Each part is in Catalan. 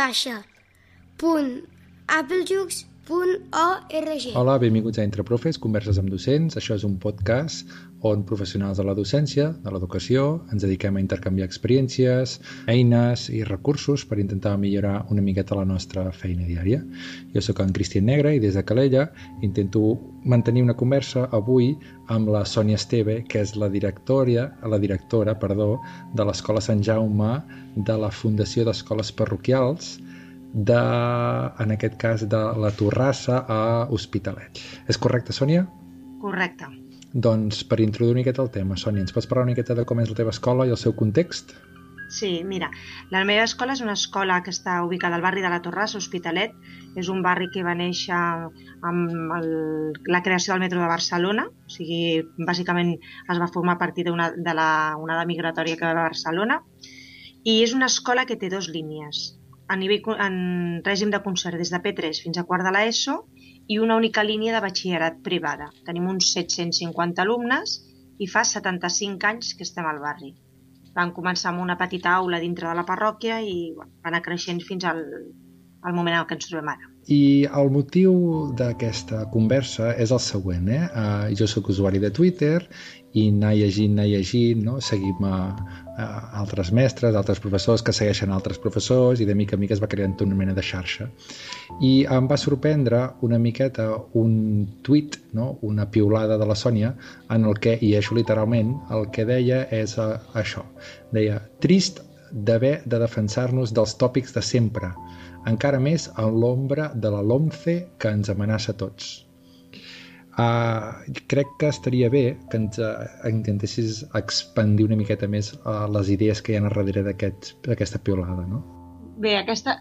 baixa. Punt applejux www.org. Hola, benvinguts a Entre Profes, converses amb docents. Això és un podcast on professionals de la docència, de l'educació, ens dediquem a intercanviar experiències, eines i recursos per intentar millorar una miqueta la nostra feina diària. Jo sóc en Cristian Negre i des de Calella intento mantenir una conversa avui amb la Sònia Esteve, que és la directora, la directora perdó, de l'Escola Sant Jaume de la Fundació d'Escoles Parroquials, de, en aquest cas, de la Torrassa a Hospitalet. És correcte, Sònia? Correcte. Doncs per introduir una miqueta el tema, Sònia, ens pots parlar una miqueta de com és la teva escola i el seu context? Sí, mira, la meva escola és una escola que està ubicada al barri de la Torrassa, Hospitalet. És un barri que va néixer amb el, la creació del metro de Barcelona, o sigui, bàsicament es va formar a partir d'una de la onada migratòria que va a Barcelona, i és una escola que té dues línies a nivell en règim de concert des de P3 fins a quart de l'ESO i una única línia de batxillerat privada. Tenim uns 750 alumnes i fa 75 anys que estem al barri. Vam començar amb una petita aula dintre de la parròquia i bueno, va anar creixent fins al, al moment en què ens trobem ara. I el motiu d'aquesta conversa és el següent. Eh? Uh, jo sóc usuari de Twitter i anar llegint, anar llegint, no? seguim a, a altres mestres, altres professors que segueixen altres professors i de mica en mica es va creant una mena de xarxa. I em va sorprendre una miqueta un tuit, no? una piulada de la Sònia, en el que, i això literalment, el que deia és uh, això. Deia, trist d'haver de defensar-nos dels tòpics de sempre, encara més en l'ombra de la LOMCE que ens amenaça a tots. Uh, crec que estaria bé que ens uh, intentessis expandir una miqueta més uh, les idees que hi ha darrere d'aquesta piolada, no? Bé, aquesta,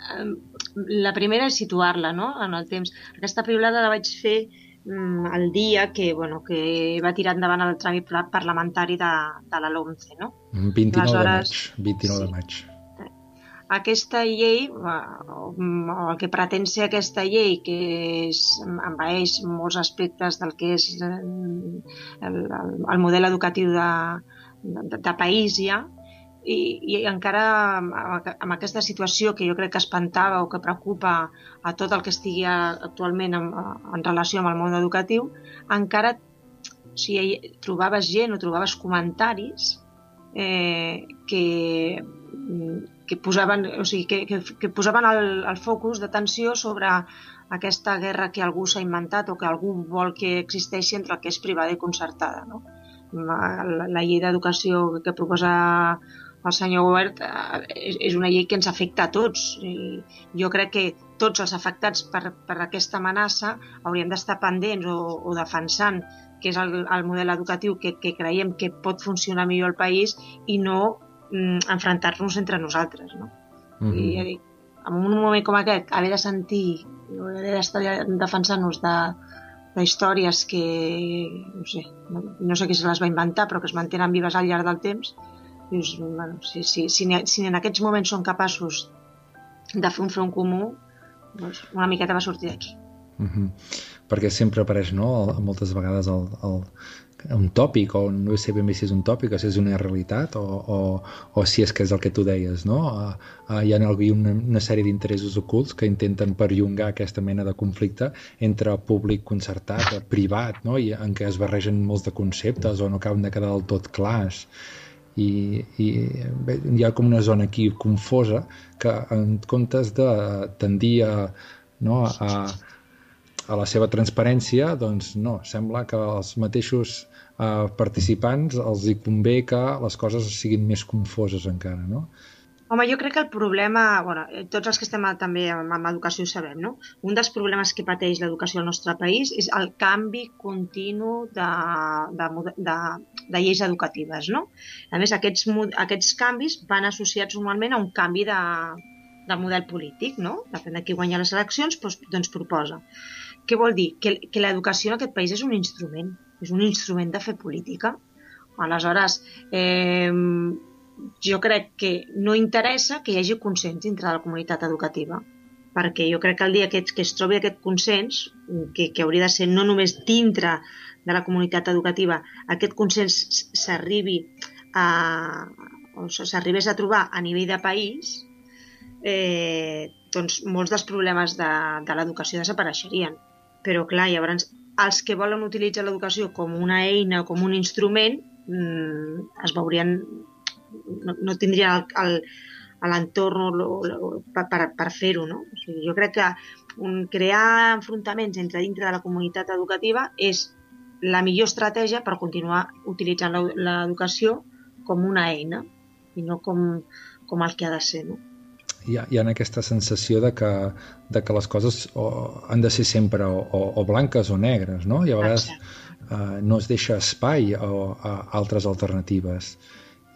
la primera és situar-la no? en el temps. Aquesta piolada la vaig fer mm, el dia que, bueno, que va tirar endavant el tràmit parlamentari de, de la LOMCE, no? 29 Aleshores, de maig. 29 sí. de maig aquesta llei, o el que pretén ser aquesta llei, que és, envaeix molts aspectes del que és eh, el, el, el model educatiu de, de, de país ja, i, i encara amb aquesta situació que jo crec que espantava o que preocupa a tot el que estigui actualment en, en relació amb el món educatiu, encara o sigui, trobaves gent o trobaves comentaris eh, que que posaven, o sigui, que, que, que posaven el, el focus d'atenció sobre aquesta guerra que algú s'ha inventat o que algú vol que existeixi entre el que és privada i concertada. No? La, la llei d'educació que proposa el senyor Huert eh, és una llei que ens afecta a tots. I jo crec que tots els afectats per, per aquesta amenaça hauríem d'estar pendents o, o defensant que és el, el model educatiu que, que creiem que pot funcionar millor al país i no enfrontar-nos entre nosaltres, no? Mm -hmm. I ja dic, en un moment com aquest, haver de sentir, haver d'estar defensant-nos de, de històries que, no sé, no, no sé qui se les va inventar, però que es mantenen vives al llarg del temps, dius, bueno, si, si, si, si en aquests moments són capaços de fer un front comú, doncs una miqueta va sortir d'aquí. Mm -hmm. Perquè sempre apareix, no?, moltes vegades el, el, un tòpic, o no sé ben bé si és un tòpic, o si és una realitat, o, o, o si és que és el que tu deies, no? Uh, uh, hi ha una, una sèrie d'interessos ocults que intenten perllongar aquesta mena de conflicte entre públic concertat, privat, no? I en què es barregen molts de conceptes o no acaben de quedar del tot clars i, i bé, hi ha com una zona aquí confosa que en comptes de tendir a, no, a, a la seva transparència, doncs no, sembla que els mateixos eh, participants els hi convé que les coses siguin més confoses encara, no? Home, jo crec que el problema, bueno, eh, tots els que estem també amb, amb educació ho sabem, no? Un dels problemes que pateix l'educació al nostre país és el canvi continu de, de, de, de lleis educatives, no? A més, aquests, aquests canvis van associats normalment a un canvi de, de model polític, no? Depèn de qui guanya les eleccions, doncs, doncs proposa. Què vol dir? Que, que l'educació en aquest país és un instrument, és un instrument de fer política. Aleshores, eh, jo crec que no interessa que hi hagi consens dintre de la comunitat educativa, perquè jo crec que el dia que, que es trobi aquest consens, que, que hauria de ser no només dintre de la comunitat educativa, aquest consens s'arribi a, o s'arribés a trobar a nivell de país, eh, doncs molts dels problemes de, de l'educació desapareixerien. Però, clar, llavors, els que volen utilitzar l'educació com una eina o com un instrument mm, es veurien... no, no tindrien l'entorn per, per, per fer-ho, no? O sigui, jo crec que un, crear enfrontaments entre dintre de la comunitat educativa és la millor estratègia per continuar utilitzant l'educació com una eina i no com, com el que ha de ser. No? Hi ha, hi ha aquesta sensació de que, de que les coses o, han de ser sempre o, o, o blanques o negres, no? I a vegades eh, no es deixa espai a, a altres alternatives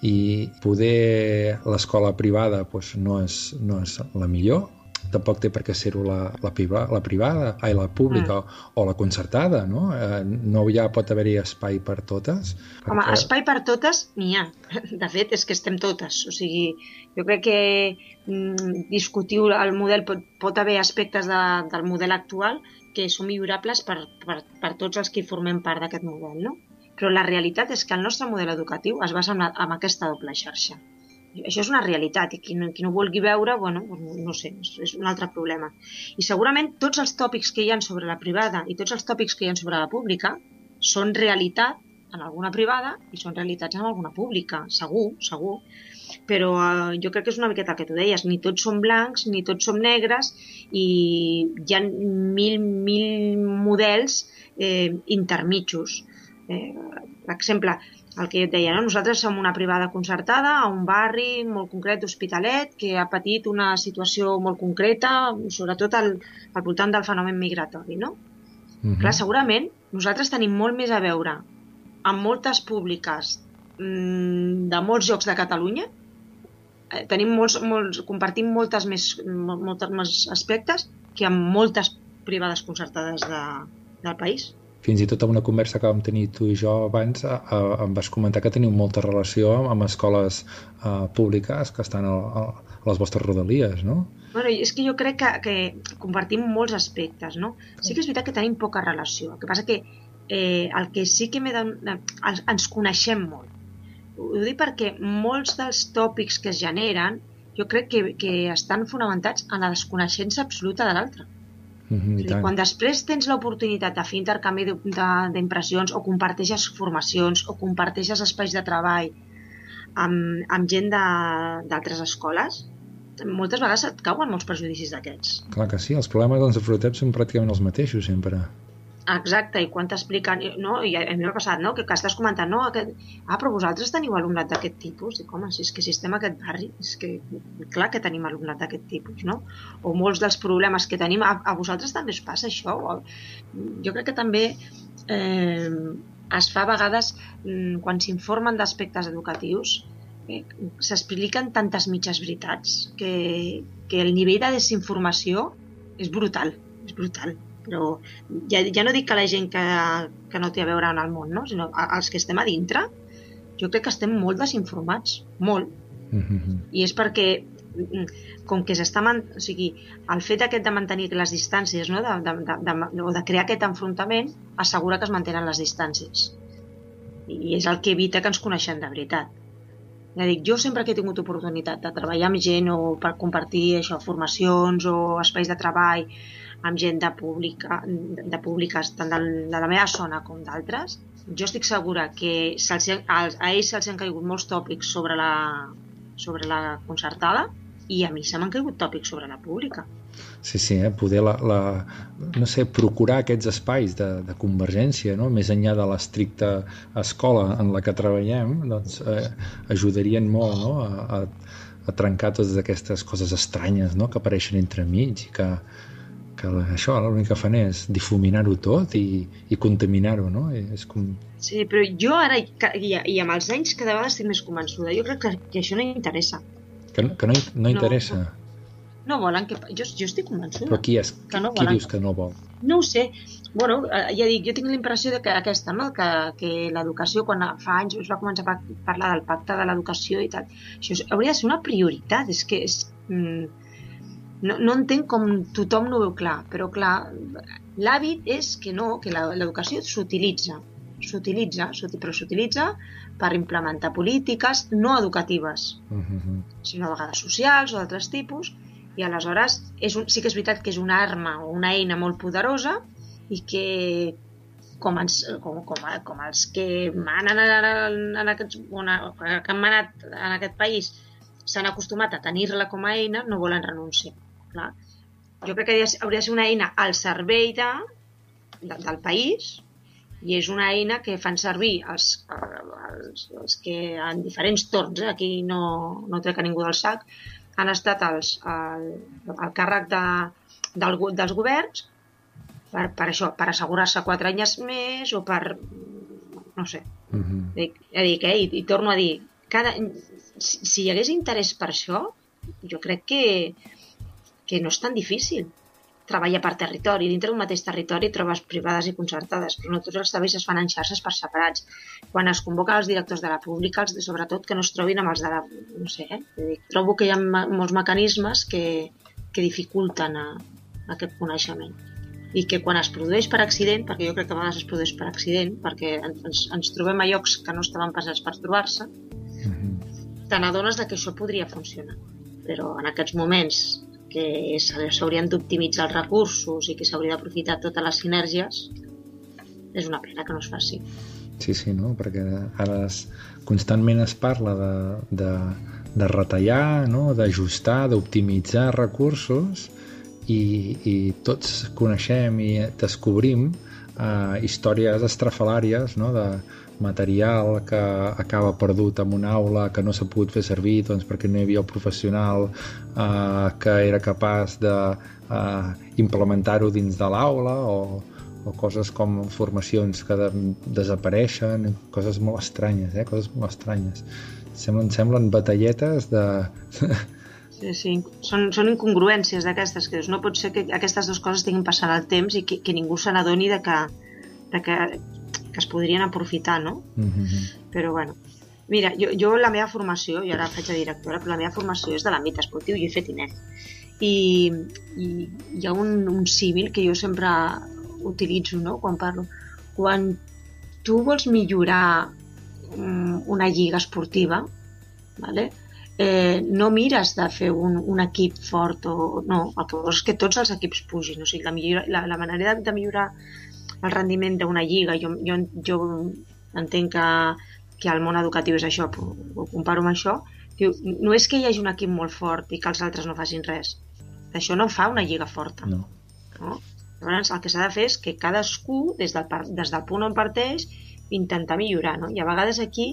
i poder l'escola privada doncs, no, és, no és la millor tampoc té per què ser-ho la, la, priva, la privada, ai, la pública mm. o, o la concertada, no? Eh, no ja pot haver-hi espai per totes. Perquè... Home, espai per totes n'hi ha. De fet, és que estem totes. O sigui, jo crec que mm, discutir el model pot, pot haver aspectes de, del model actual que són millorables per, per, per tots els que formem part d'aquest model, no? Però la realitat és que el nostre model educatiu es basa en, la, en aquesta doble xarxa això és una realitat i qui no, qui no vulgui veure, bueno, no sé, és un altre problema. I segurament tots els tòpics que hi ha sobre la privada i tots els tòpics que hi ha sobre la pública són realitat en alguna privada i són realitats en alguna pública, segur, segur. Però eh, jo crec que és una miqueta el que tu deies, ni tots som blancs, ni tots som negres i hi ha mil, mil models eh, intermitjos. Eh, per exemple, el que jo et deia, no? nosaltres som una privada concertada a un barri molt concret d'Hospitalet que ha patit una situació molt concreta, sobretot al, al voltant del fenomen migratori. No? Uh mhm. -huh. Clar, segurament nosaltres tenim molt més a veure amb moltes públiques mmm, de molts llocs de Catalunya, eh, tenim molts, molts, compartim moltes més, moltes més aspectes que amb moltes privades concertades de, del país fins i tot en una conversa que vam tenir tu i jo abans a, a, em vas comentar que teniu molta relació amb, escoles uh, públiques que estan a, les vostres rodalies, no? Bueno, és que jo crec que, que compartim molts aspectes, no? Sí que és veritat que tenim poca relació. El que passa que eh, el que sí que de... ens, coneixem molt. Ho dic perquè molts dels tòpics que es generen jo crec que, que estan fonamentats en la desconeixença absoluta de l'altre. -hmm, quan després tens l'oportunitat de fer intercanvi d'impressions o comparteixes formacions o comparteixes espais de treball amb, amb gent d'altres escoles, moltes vegades et cauen molts prejudicis d'aquests. Clar que sí, els problemes que ens afrontem són pràcticament els mateixos sempre. Exacte, i quan t'expliquen, no? I a mi m'ha passat, no? Que, que estàs comentant, no? Aquest... Ah, però vosaltres teniu alumnat d'aquest tipus? Dic, home, si és que si estem a aquest barri, és que clar que tenim alumnat d'aquest tipus, no? O molts dels problemes que tenim, a, a vosaltres també us passa això? O... Jo crec que també eh, es fa a vegades, mm, quan s'informen d'aspectes educatius, eh, s'expliquen tantes mitges veritats que, que el nivell de desinformació és brutal, és brutal però ja, ja no dic que la gent que, que no té a veure en el món, no? sinó els que estem a dintre, jo crec que estem molt desinformats, molt. Mm -hmm. I és perquè mm, com que s'està... O sigui, el fet aquest de mantenir les distàncies, no? de, de, de, de, o de crear aquest enfrontament, assegura que es mantenen les distàncies. I és el que evita que ens coneixem de veritat. Ja dic, jo sempre que he tingut oportunitat de treballar amb gent o per compartir això, formacions o espais de treball amb gent de, pública, de públiques tant de, de la meva zona com d'altres, jo estic segura que els, a, ells se'ls han caigut molts tòpics sobre la, sobre la concertada i a mi se m'han caigut tòpics sobre la pública. Sí, sí, eh? poder la, la, no sé, procurar aquests espais de, de convergència, no? més enllà de l'estricta escola en la que treballem, doncs eh, ajudarien molt no? a, a, a trencar totes aquestes coses estranyes no? que apareixen entre mig i que, que això l'únic que fan és difuminar-ho tot i, i contaminar-ho, no? És com... Sí, però jo ara, i, i amb els anys, cada vegada estic més convençuda. Jo crec que, que això no interessa. Que, que no, no interessa? No, no volen que... Jo, jo estic convençuda. Però qui és? Que no qui dius que no vol? No ho sé. Bueno, eh, ja dic, jo tinc la impressió de que aquesta, no? que, que l'educació, quan fa anys es va començar a parlar del pacte de l'educació i tal, això hauria de ser una prioritat. És que és... Mm, no, no entenc com tothom no ho veu clar, però clar, l'hàbit és que no, que l'educació s'utilitza. s'utilitza, s'uti- però s'utilitza per implementar polítiques no educatives, Mhm. sinó a vegades socials o d'altres tipus, i aleshores és un, sí que és veritat que és una arma o una eina molt poderosa i que com, ens, com, com, com els que manen en, en aquests, una, que han manat en aquest país s'han acostumat a tenir-la com a eina, no volen renunciar. Clar. Jo crec que hauria de ser una eina al servei de, de, del país i és una eina que fan servir els, els, els que en diferents torns, eh, aquí no, no trec a ningú del sac, han estat els, el, el càrrec de, del, dels governs per, per això, per assegurar-se quatre anys més o per, no sé, Mhm. Dic, ja dic, eh, i, i torno a dir, cada, si, si hi hagués interès per això, jo crec que, que no és tan difícil treballar per territori. Dintre d'un mateix territori trobes privades i concertades, però no tots els serveis es fan en xarxes per separats. Quan es convoca els directors de la pública, els de, sobretot que no es trobin amb els de la... No sé, eh? Dir, Trobo que hi ha molts mecanismes que, que dificulten a, aquest coneixement i que quan es produeix per accident, perquè jo crec que a vegades es produeix per accident, perquè en- ens, ens trobem a llocs que no estaven pensats per trobar-se, Mhm. te n'adones de que això podria funcionar. Però en aquests moments que s'ha- s'haurien d'optimitzar els recursos i que s'hauria d'aprofitar totes les sinergies, és una pena que no es faci. Sí, sí, no? perquè ara es, constantment es parla de, de, de retallar, no? d'ajustar, d'optimitzar recursos i, i tots coneixem i descobrim eh, històries estrafalàries no? de material que acaba perdut en una aula que no s'ha pogut fer servir doncs, perquè no hi havia el professional eh, que era capaç de eh, dins de l'aula o, o coses com formacions que de, desapareixen, coses molt estranyes, eh? coses molt estranyes. Semblen, semblen batalletes de... Sí, sí. Són, són incongruències d'aquestes, que no pot ser que aquestes dues coses tinguin passant el temps i que, que ningú se n'adoni de, que, de que, que es podrien aprofitar, no? Mhm. Però bueno, mira, jo, jo la meva formació, jo ara faig de directora, però la meva formació és de l'àmbit esportiu, jo he fet INEF. I, i hi ha un, un símil que jo sempre utilitzo no? quan parlo. Quan tu vols millorar mm, una lliga esportiva, vale? eh, no mires de fer un, un equip fort o no, el que vols és que tots els equips pugin o sigui, la, millora, la, la manera de, de millorar el rendiment d'una lliga jo, jo, jo entenc que, que el món educatiu és això però ho comparo amb això diu, no és que hi hagi un equip molt fort i que els altres no facin res això no fa una lliga forta No. no? Llavors, el que s'ha de fer és que cadascú, des del, des del punt on parteix, intentar millorar. No? I a vegades aquí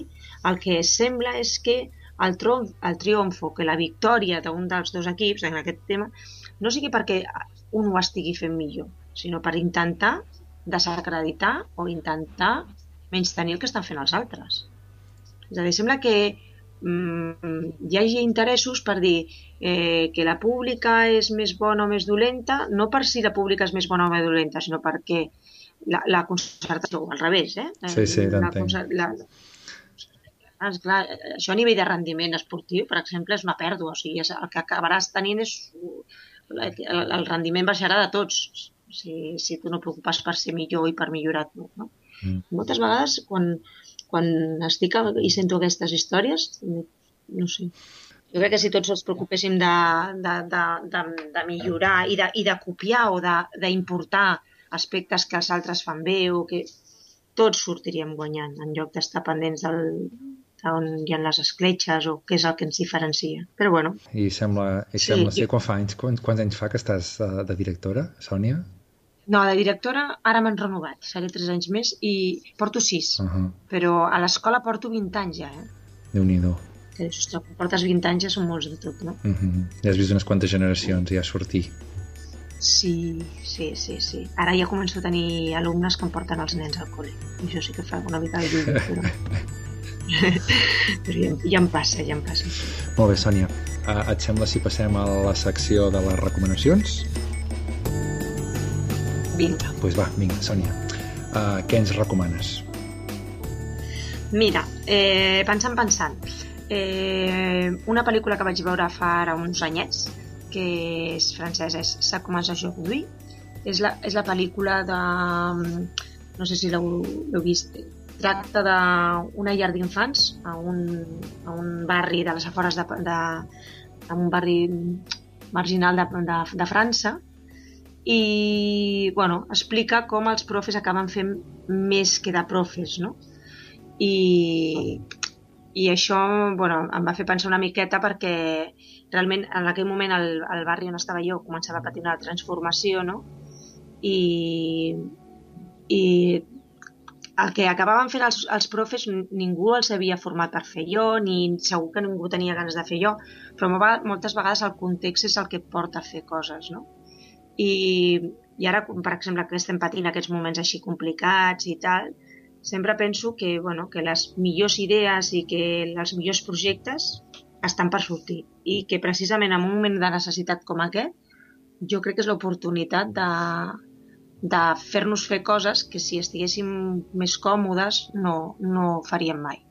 el que sembla és que el, tron, el triomfo, que la victòria d'un dels dos equips en aquest tema, no sigui perquè un ho estigui fent millor, sinó per intentar desacreditar o intentar menys tenir el que estan fent els altres. És a dir, sembla que mm, hi hagi interessos per dir eh, que la pública és més bona o més dolenta, no per si la pública és més bona o més dolenta, sinó perquè la, la concertació, o al revés, eh? Sí, sí, t'entenc. Ah, esclar, això a nivell de rendiment esportiu, per exemple, és una pèrdua. O sigui, és, el que acabaràs tenint és... El, el rendiment baixarà de tots si, si tu no preocupes per ser millor i per millorar tu. No? Mm. Moltes vegades, quan, quan estic i sento aquestes històries, no sé, jo crec que si tots ens preocupéssim de, de, de, de, de millorar i de, i de copiar o d'importar aspectes que els altres fan bé o que tots sortiríem guanyant en lloc d'estar pendents del, on hi ha les escletxes o què és el que ens diferencia. Però bueno, I sembla, i Sí, sembla jo- ser quan fa anys, quants, quants anys fa que estàs eh, de directora, Sònia? No, de directora ara m'han renovat, seré 3 anys més i porto 6, Uh -huh. però a l'escola porto 20 anys ja, eh? Déu-n'hi-do. Que dius, ostres, quan portes 20 anys ja són molts de tot, no? Uh -huh. Ja has vist unes quantes generacions ja sortir. Sí, sí, sí, sí. Ara ja començo a tenir alumnes que em porten els nens al col·le. I això sí que fa una mica de llum, però... però ja, ja em passa, ja em passa. Molt bé, Sònia. Uh, et sembla si passem a la secció de les recomanacions? Vinga. Doncs pues va, vinga, Sònia. Uh, què ens recomanes? Mira, eh, pensant, pensant, eh, una pel·lícula que vaig veure fa ara uns anyets, que és francesa, és Ça commence aujourd'hui, és la, és la pel·lícula de... No sé si l'heu l'heu vist, tracta d'una llar d'infants a, un, a un barri de les afores de, de, de un barri marginal de, de, de França i bueno, explica com els profes acaben fent més que de profes, no? I, i això bueno, em va fer pensar una miqueta perquè realment en aquell moment el, el barri on estava jo començava a patir una transformació no? I, i el que acabaven fent els, els profes ningú els havia format per fer jo ni segur que ningú tenia ganes de fer jo però moltes vegades el context és el que porta a fer coses no? I, i ara, per exemple, que estem patint aquests moments així complicats i tal, sempre penso que, bueno, que les millors idees i que els millors projectes estan per sortir i que precisament en un moment de necessitat com aquest jo crec que és l'oportunitat de, de fer-nos fer coses que si estiguéssim més còmodes no, no faríem mai.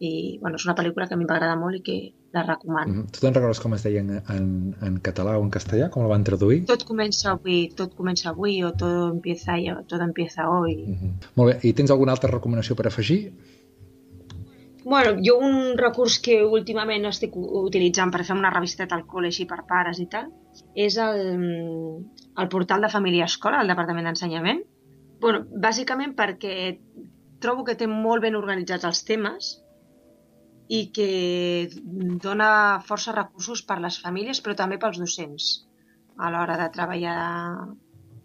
I bueno, és una pel·lícula que a mi m'agrada molt i que la recomano. Mm -hmm. Tu te'n recordes com es deia en, en, en català o en castellà? Com la van traduir? Tot comença avui, tot comença avui o tot empieza, tot empieza hoy. Mm -hmm. Molt bé. I tens alguna altra recomanació per afegir? Bueno, jo un recurs que últimament estic utilitzant per fer una revisteta al col·le així per pares i tal, és el, el portal de Família Escola, del Departament d'Ensenyament. Bueno, bàsicament perquè trobo que té molt ben organitzats els temes i que dona força recursos per les famílies però també pels docents a l'hora de treballar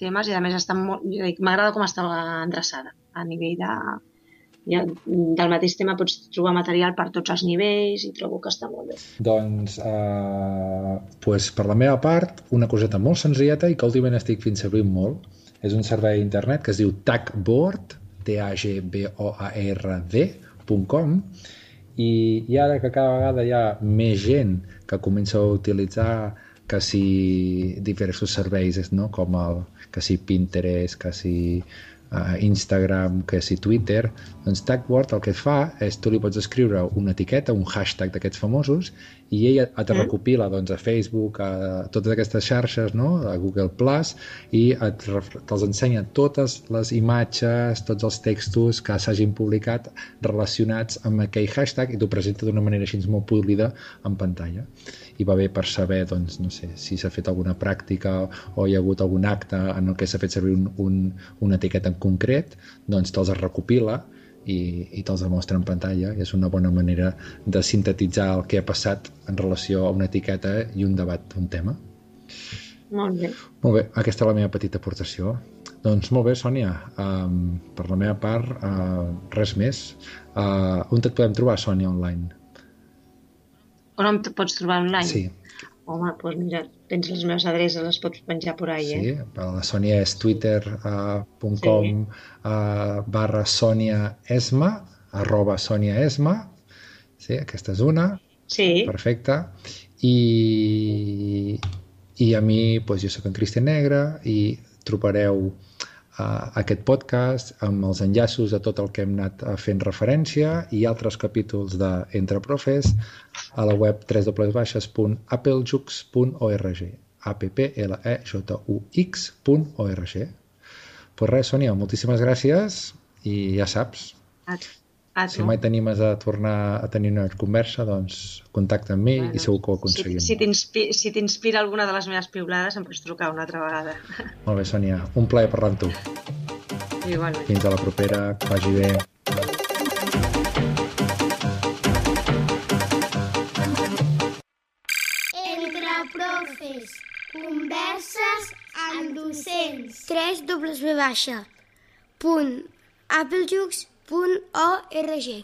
temes i a més m'agrada com està endreçada a nivell de, ja, del mateix tema pots trobar material per tots els nivells i trobo que està molt bé. Doncs, eh, pues per la meva part, una coseta molt senzilleta i que últimament estic fins servint molt. És un servei d'internet que es diu tagboard, t a g b o a r d.com i, i ara que cada vegada hi ha més gent que comença a utilitzar que si diversos serveis no? com el, que si Pinterest, que si uh, Instagram, que si Twitter, doncs Tagboard el que fa és tu li pots escriure una etiqueta, un hashtag d'aquests famosos i ell et mm. recopila doncs, a Facebook, a totes aquestes xarxes, no? a Google Plus, i te'ls ensenya totes les imatges, tots els textos que s'hagin publicat relacionats amb aquell hashtag i t'ho presenta d'una manera així molt polida en pantalla i va bé per saber doncs, no sé, si s'ha fet alguna pràctica o hi ha hagut algun acte en el que s'ha fet servir un, un, una etiqueta en concret, doncs te'ls recopila i, i te'ls demostra en pantalla i és una bona manera de sintetitzar el que ha passat en relació a una etiqueta i un debat d'un tema. Molt bé. Molt bé, aquesta és la meva petita aportació. Doncs molt bé, Sònia, um, per la meva part, uh, res més. Uh, on et podem trobar, Sònia, online? On em pots trobar online? Sí. Home, doncs mira, tens les meves adreces, les pots penjar per ahí, sí, eh? Sí, la Sònia és twitter.com uh, sí. uh, barra Sònia Esma, arroba Sònia Esma, sí, aquesta és una. Sí. Perfecte. I, i a mi, doncs jo sóc en Cristian Negre i trobareu uh, aquest podcast amb els enllaços a tot el que hem anat uh, fent referència i altres capítols de Entre Profes a la web www.applejux.org a-p-p-l-e-j-u-x.org Pues res, Sònia, moltíssimes gràcies i ja saps, Ah, si mai t'animes a tornar a tenir una conversa, doncs contacta amb mi bueno, i segur que ho aconseguim. Si, si t'inspira alguna de les meves piulades, em pots trucar una altra vegada. Molt bé, Sònia. Un plaer parlar amb tu. Igualment. Fins a la propera. Que vagi bé. Entre profes. Converses amb docents. 3 W baixa. Punt. Applejux.org